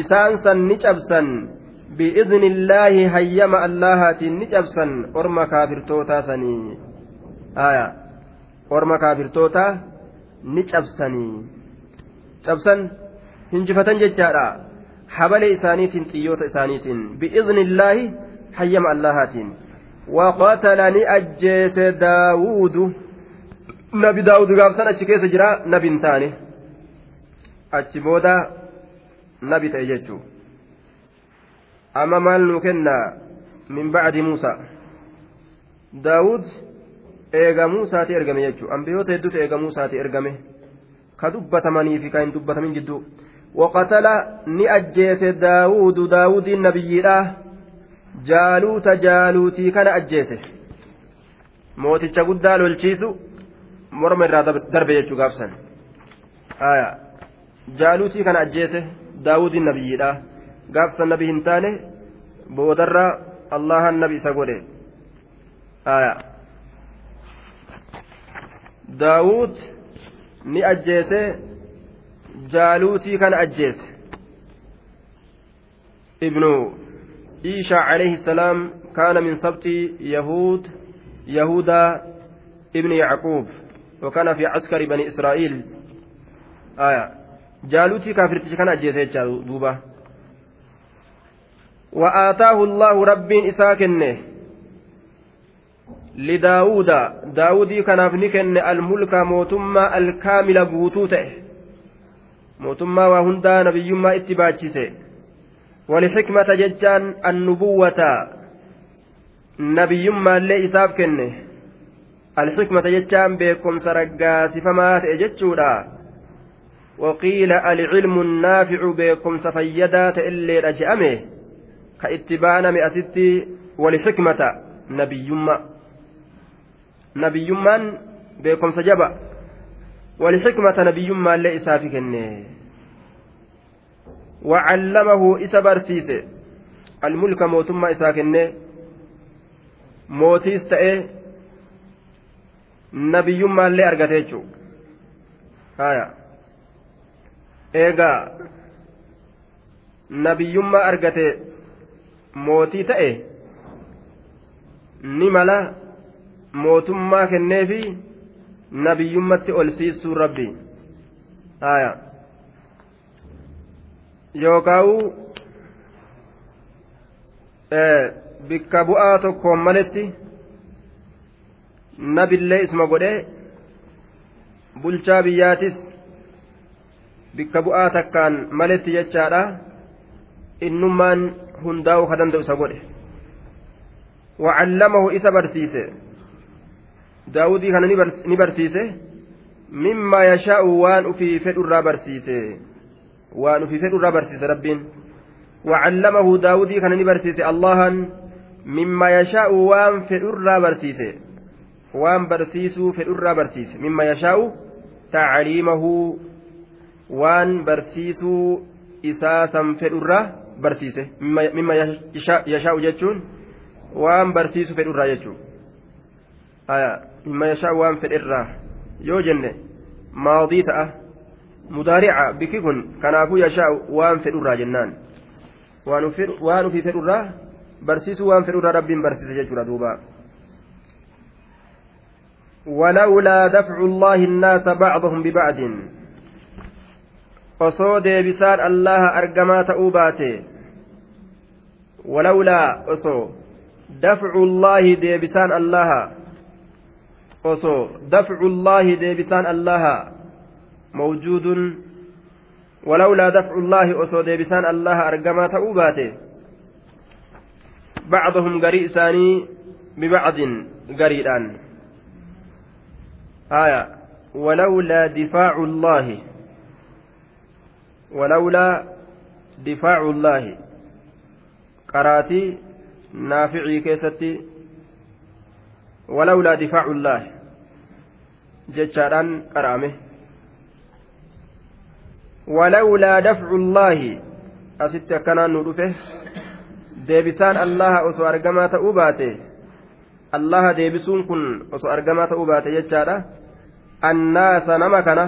isaan san ni cabsan bi'izni illaahi hayyama allahaatiin ni cabsan orma kaafirtootaa sanii aya orma kaafirtootaa ni cabsanii cabsan hinjifatan jechaadha habale isaaniitiin xiyyoota isaaniitiin bi'izni illaahi hayyama allahaatiin وقتل نأجيس داوود نبي داود قابسان أتش كيس جرا نبي تاني أتش بودا nabi ta'e jechuu amma maal nuu kenna min bacdi muusaa daawud eega muusaati ergame jechuu ambiyoota hedduutu eega muusaati ergame. Ka dubbatamanii fi ka hin dubbatamin jidduu waqatala ni ajjeese daawudu daawudiin nabiyyiidha jaaluuta jaaluutii kana ajjeese. Mooticha guddaa lolchiisu morma irraa darbe jechuu gaafsan. Jaaluutii kana ajjeese daawudiin nabiyyiidha gaafsan nabi hin taane boodarra allahan nabi isa godhe daawud ni ajjeese jaaluutii kana ajjeese ibnu إيشا عليه السلام كان من سبط يهود يهودا ابن يعقوب وكان في عسكر بني إسرائيل آية جالوتي كافرتي كان أجيزيت دوبا. وآتاه الله رب إساكنه لداود. داودي كان ابنكن الملك موتما الكامل بوتوته. موتما وهندا نبي ما اتباجسه ولحكمة ججان النبوة. نبي ما اللي كنه. الحكمة ججان بكم سرقا سفمات اجتشودا وقيل العلم النافع بكم سفيدات اللي رجأمه كاتبانا مئتتي ولحكمة نبي ما نبي من بكم سجبا ولحكمة نبي ما اللي إساف كنه وعلمه إسا برسيسه الملك موتما إسا كنه mootiis ta'e nabiyyummaa illee argate eegaa nabiyyummaa argate mootii ta'e ni mala mootummaa kenneefi nabiyyummatti ol siisuu rabbi. Haya yookaa'u bikka bu'aa tokkoon maletti nabillee isma godhee bulchaa biyyaatis bikka bu'aa takkaan maletti jechaadha innummaan hundaa'uu ka danda'u isa godhe wacallamahu isa barsiise daawudii kana ni barsiise mimmaa yashaa'u waan ufii fedhurraa barsiise waan ufii fedhurraa barsiise rabbiin وعلمه داودي كان نبرسيس اللها مما يشاء وان فدرا برسيس وان برسيس فدرا برسيس مما يشاء تعليمه وان برسيس إساسا فدرا برسيس مما يشاء جتون وان برسيس فدرا جتون آية مما يشاء وان فدرا يو جنة ماضي تأه مضارعة بكيكن كنافو يشاء وان فدرا جنان waan ufii fedhurraa barsiisuu waan fedhurraa rabbiin barsiise jechuudha duuba ولولا دفع الله الناس بعضهم ببعض osoo deebisaan allaha argamaa ta'uu baate walawlaa osoo dafcu llaahi deebisaan allaha osoo dafcu llaahi deebisaan allaha mawjuudun ولولا دفع الله أصود بسان الله أرجما تؤباته بعضهم قريء ثاني ببعض قريئان آية ولولا دفاع الله ولولا دفاع الله قراتي نافعي كيستي ولولا دفاع الله جتشاران قرامه ولولا دفع الله أست كان ندفه deebisaan allaha osoo argamaa ta'uu baate allaha deebisuun kun osoo argamaa ta'uu baate jechaadha annaasa nama kana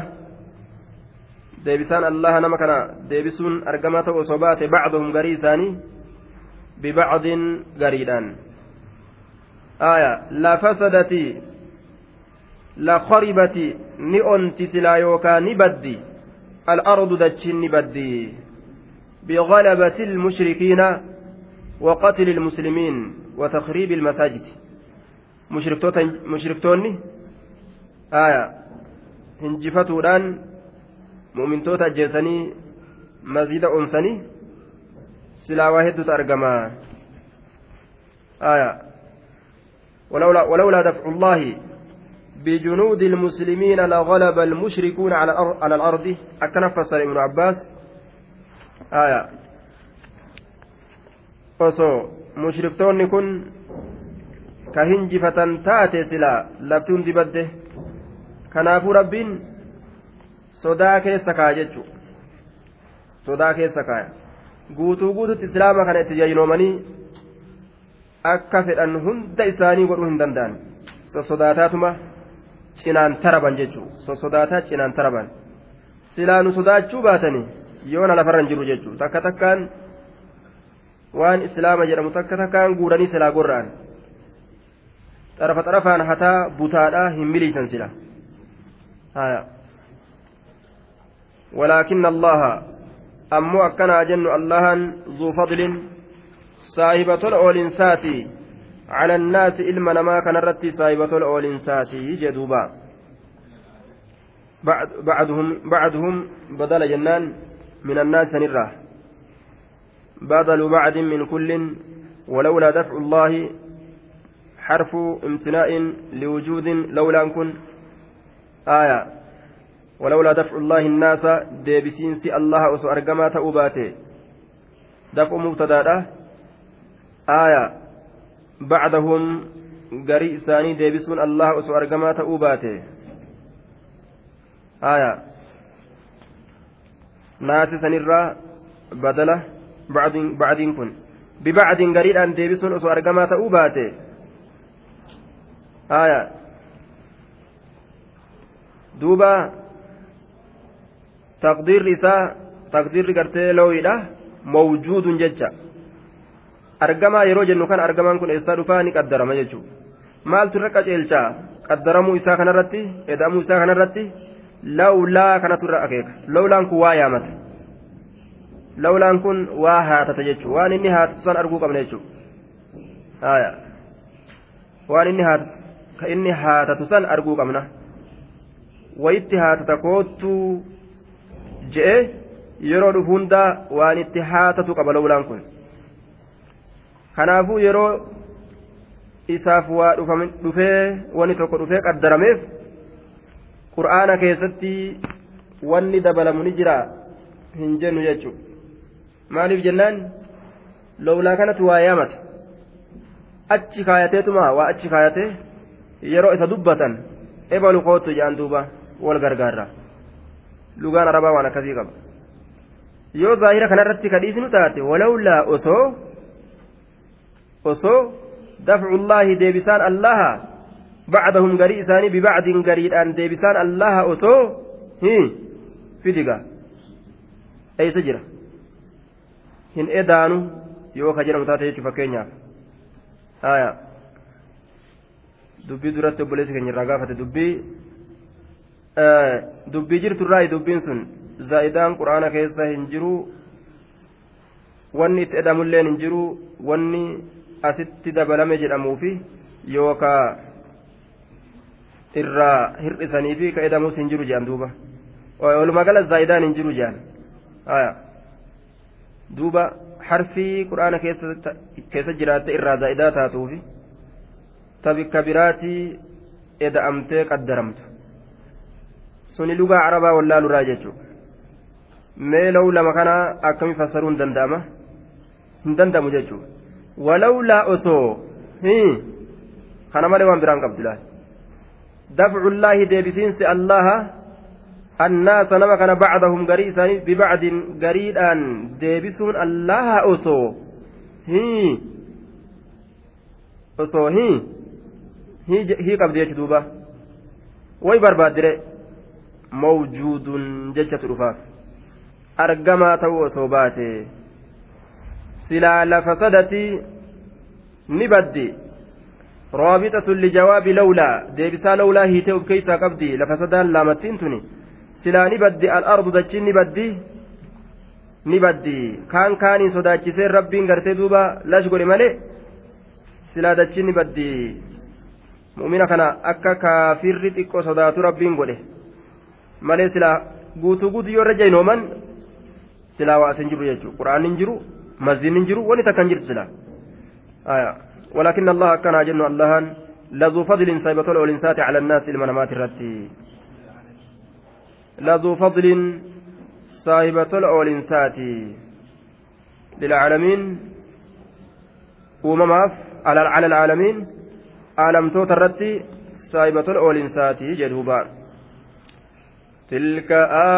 deebisaan allaha nama kana deebisuun argamaa ta'uu osoo baate bacduhum garii isaanii bibacdin gariidhaan aya lafasadati lakaribati ni onti silaa yookaa ni baddi الأرض دجين بدي بغلبة المشركين وقتل المسلمين وتخريب المساجد مشركتوني آية هنجفتودان مؤمنتوتا جيساني maziida onsanii silaa waa hedduutu argama ولولا دفع الله بجنود المسلمين لغلب المشركون على الأرض أكنفس ابن عباس آية mushriktoonni kun ka hinjifatan taate silaa labtuun dibadde kanaafuu rabbiin sodaa keessa kaa jechu sodaa keessa kaaya guutuu guututti islaama kana itti jajinoomanii akka fedhan hunda isaanii godhuu hin danda'an sossodaataatuma cinaan taraban jechuun sossodaataa cinaan taraban silaa nu sodaachuu baatanii yoona lafarra hin jiru jechuun takka takkaan waan islaama jedhamu takka takkaan guuranii silaa gorra'an xarafa xarafaan hataa butaadhaa hin miliisan sila ولكن الله أمو أكنا جن الله ذو فضل صاحبة الأولنساتي على الناس إلما نما كان رتي صاحبة الأولنساتي جدوبا. بعد بعدهم بعدهم بدل جنان من الناس نراه بدل بعد من كل ولولا دفع الله حرف امتناء لوجود لولا كن. آية. ولولا دفع الله الناس ديبسينس الله أسو أرقما تأوباته دفع مبتدا آية بعدهم garii isaanii deebisuun allah osoo argamaa ta'uu baate aya naasi sanirraa badala bacdiin kun bibacdiin gariidhaan deebisuun osoo argamaa ta'uu baate aya duuba taqdiirri isaa taqdiirri gartee looyidha mawjuudun jecha. Argamaa yeroo jennu kan argamaan kun eessaa dhufaa ni qaddarama jechuudha. Maaltu irra qaceelchaa qaddaramuu isaa kanarratti? Edamuu isaa kanarratti? Lawlaa kanatu irra akeeka. Lawlaan kun waa yaamata. Lawlaan kun waa haatata jechuudha. Waan inni haatatu san arguu qabna jechuudha. Waan inni haatatu inni haatatu san arguu qabna. Wayitti haatata koottuu je'e yeroo dhufu hundaa waan itti haatatu qaba lawlaan kun. Kanaafuu yeroo isaaf waa dhufee wanni tokko dhufee qaddarameef qur'aana keessatti wanni dabalamu ni jira hin jennu jechuudha. maaliif jennaan? Lowlaa kanatu waa yaamata achi kaayateetuma waa achi kaayatee yeroo isa dubbatan ebalu kootu jedhan duuba wal gargaarra lugaan arabaa waan akkasii qaba yoo zaahira kanarratti kadhiisnu taate walawlaa osoo osoo dafcullaahi deebisaan allaha bacdahum garii isaanii bibacdin gariidhaan deebisaan allaha osoo hi fidiga eeysa jira hin edaanu yoo ka jedhamu taate jechuun fakkeenyaaf haya dubbii duratti obboleessi keenya irraa gaafate dubbii dubbii jirturraa dubbiin sun zaa'idaan quraana keessa hin jiru wanni itti edamulleen hin jiru wanni asitti dabalame jedhamuufi yookaa irraa hir'isanii fi ka edamus hin jiru jedhan duuba walumaa gala zaa'idaan hin jiru jedhan duuba harfii quraana keessa jiraatte irraa zaa'idaa taatuufi tabikka biraatii eda'amtee qaddaramtu suni lugaa carabaa wallaaluraa jechuudha mee law lama kana akkami fassaruu hin danda'ama hin danda'amu jechuudha walawlaa osoo kana malee waan biraan qabdu laal dafcullaahi deebisiinsi allaha الناس نما كان بعضهم غري ثاني ببعض غريدان ديبسون الله أوسو هي أوسو هي هي هي قبل يجدوبا وي بربادره موجود جشة رفاف أرجما تو صوباته سلا لفسدتي نبدي رابطة لجواب لولا ديبسا لولا هي تؤب كيسا قبدي لفسدان لامتين تني silaa ni baddi al'ardu dachiin ni baddi ni baddi kaan kaanii sodaachisee rabbiin gartee duuba lash godhe malee silaa dachiin ni baddi mu'mina kana akka kaafirri xiqqoo sodaatu rabbiin godhe malee silaa guutuu guutuu yoo irra jaynooman silaa waa asin jiru jechuudha quraanni hin jiru mazziin hin jiru wani takka hin jirtu silaa ولكن الله كان جن الله لذو فضل سيبة الإنسات على الناس المنامات الرتي لذو فضل صاحبة الإنسات للعالمين ومماف على العالمين aalamtoota irratti saayibatol oolinsaati jedhuubaan تلك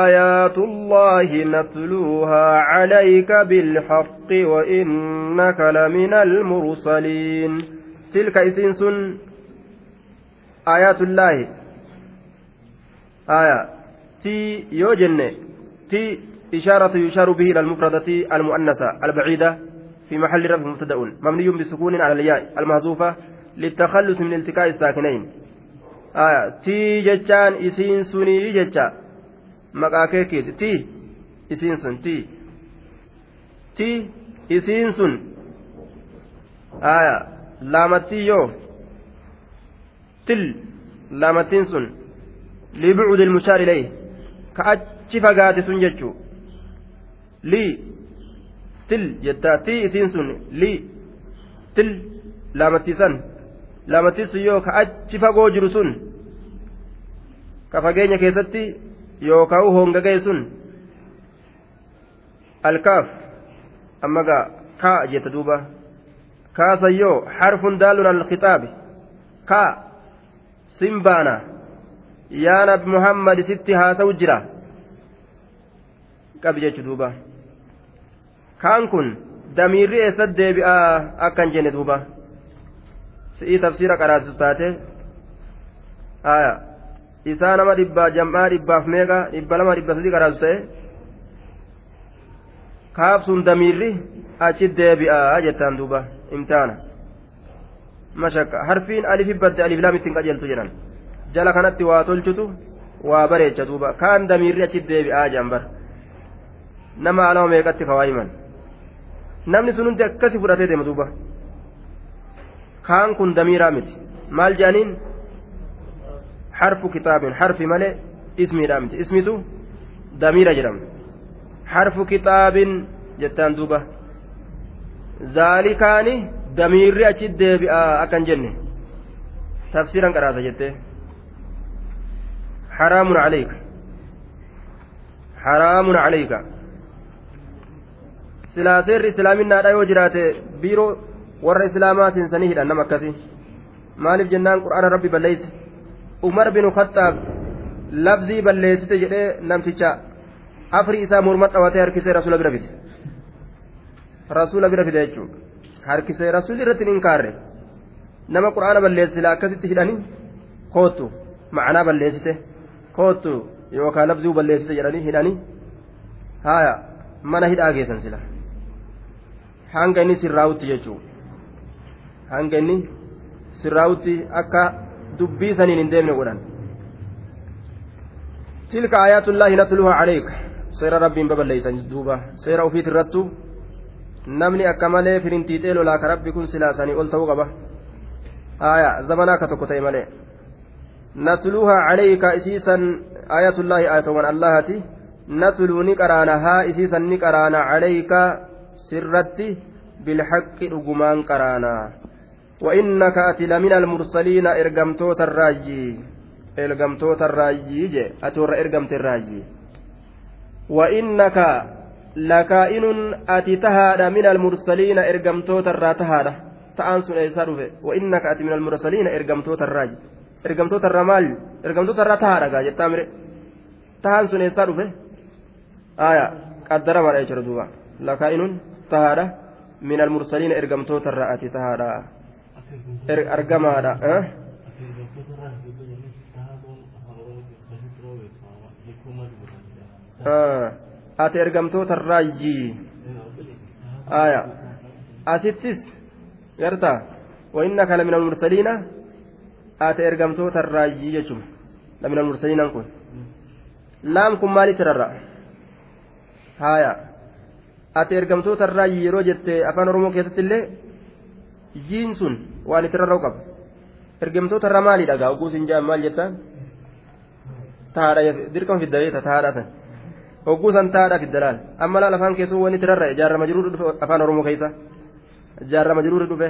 آيات الله نتلوها عليك بالحق وإنك لمن المرسلين. تلك إسنس آيات الله. آية. تي يوجن تي إشارة يشار به إلى المفردة المؤنثة البعيدة في محل رفع مبتدأ. مبني بسكون على الياء. المهزوفة للتخلص من التقاء الساكنين. tii jechaan isiin sunii jecha maqaa keekiiti tii isiin sun tii. Tii isiin sun. Aya laamattii yoo? Til laamattiin sun. Libucudi ilmushaar ileyh ka achi fagaate sun jechuu. Lii til jettaa. Tii isiin sun lii til laamattiisan laamattii sun yoo? Ka achi fagoo jiru sun. Ka fageenya keessatti yookaan hongagee sun alkaaf amma gaa kaa jetta duuba kaasan yoo harfun daalun alkixaabi kaa simbaana yaa nabi muhammad sitti haasa'u jira qabi jechu duuba kaan kun damiirri eessatti deebi'aa akkan jenne duuba. si'ii tafsiira qaraasisu taate haya isaa nama dhibbaa jam'aa dhibbaaf meeqa dhibba lama dhibba sadii qaraasu ta'e? Kaabsuun damiirri achi deebi'aa jettaan duuba imtihaana mashakka harfiin alifi badde alif laam ittiin qajeeltu jedhan. Jala kanatti waa tolchutu waa bareecha duuba. Kaan damiirri achi deebi'aa bar nama alama meeqatti kawaayiman namni sun hundi akkasi fudhatee deema duuba. Kaan kun damiiraa miti. Maal jedhaniin harfu kitaabin harfi malee ismiidhaa miti. Ismitu damiira jedhama. Harfu kitaabin jettaan duuba. Zaalikaani damiirri achi deebi'aa akkan jenne? Tafsiiran qaraasa jettee. Haraamun calayka haraamun calayka silaa seerri islaaminaadha yoo jiraate biiroo warra islaamaa seensanii hidhan nama akkasii maaliif jennaan qur'aana rabbi balleeyse umar binu khattaab labzii balleessite jedhee namticha. Afri isaa morma dhawatee harkisee rasuula bira fide. Rasuula bira fide jechuudha harkisee rasuulli irratti hin kaarre nama qur'aana balleessila akkasitti hidhanii koottu. Ma'anaa balleessite. Koottu. Yookaan labzii balleessite jedhanii hidhanii haaya. Mana hidhaa geessan sila. Hanga inni sirraa'utti jechuudha. hanga inni sirraa'utti akka dubbii saniin hin deemne godhan tilka aayaatullaahi natluha caleyka seera rabbiin baballeeysan duuba seera ufiit irrattu namni akka malee firintiixee lolaa ka rabbi kun silaa sanii ol ta'uu qaba aya zamana akka tokko ta'e malee natluha caleyka isiisan aayatullaahi aayatowwan allahati natluu ni qaraana haa isiisan ni qaraana caleyka sirratti bilhaqqi dhugumaan qaraana وإنك أتي لمن المرسلين إرقمتوت الراجي إرقمتوت الراجي جي. أتور إرقمت الراجي وإنك لكائن أتي تهاد من المرسلين إرقمتوت الرا تهاد. تأنسون إيسار وإنك أتي من المرسلين إرقمتوت الراجي إرقمتوت الرمال إرقمتوت الرا تهاد قاجة تامر. تأنسون إيسار آية. قدر ما رأيش ردوبا لكائن تهاد من المرسلين إرقمتوت الرا أتي تهاد. Argamaadha ati ergamtoota raajjii aya asittis garta وإنك لمن المرسلين آتي إرقمتو تراجي جتشم لمن المرسلين كن لام كن مالي ترى هايا آتي إرقمتو تراجي يرو جت أفان رمو كيست اللي jiin sun waan itti rarra'u qaba ergamtoota irraa maalii dhagaa oguu siin jaan maal jettaan tahaadha dirqama fiddabeeta tahaadha san hogguu san taa'aadhaaf iddalaal amma laal afaan keessuu wanni tirarra ijaarama jiruudha dhufe afaan oromoo keessa ijaarama jiruudha dhufe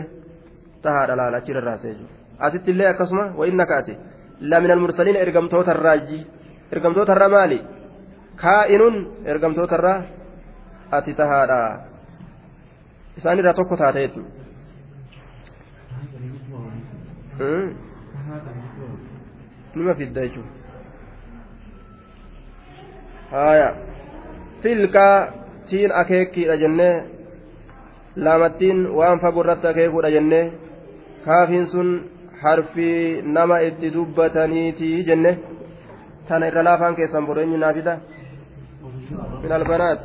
tahaadha laal achi rarraasee jiru asitti illee akkasuma wayinna kaate lamina mursaliin ergamtootarraa ergamtootarraa maali kaa'inuun ergamtootarraa ati tahaadha isaanirraa tokko taate jechuudha. Fidda jechuudha. haya tilka tiin akeekiidha jennee laamattiin waan fagoo irratti akeekuudha jennee kaafiin sun harfii nama itti dubbataniiti jenne tana irra laafaan keessan boreenyi naafida min albanaat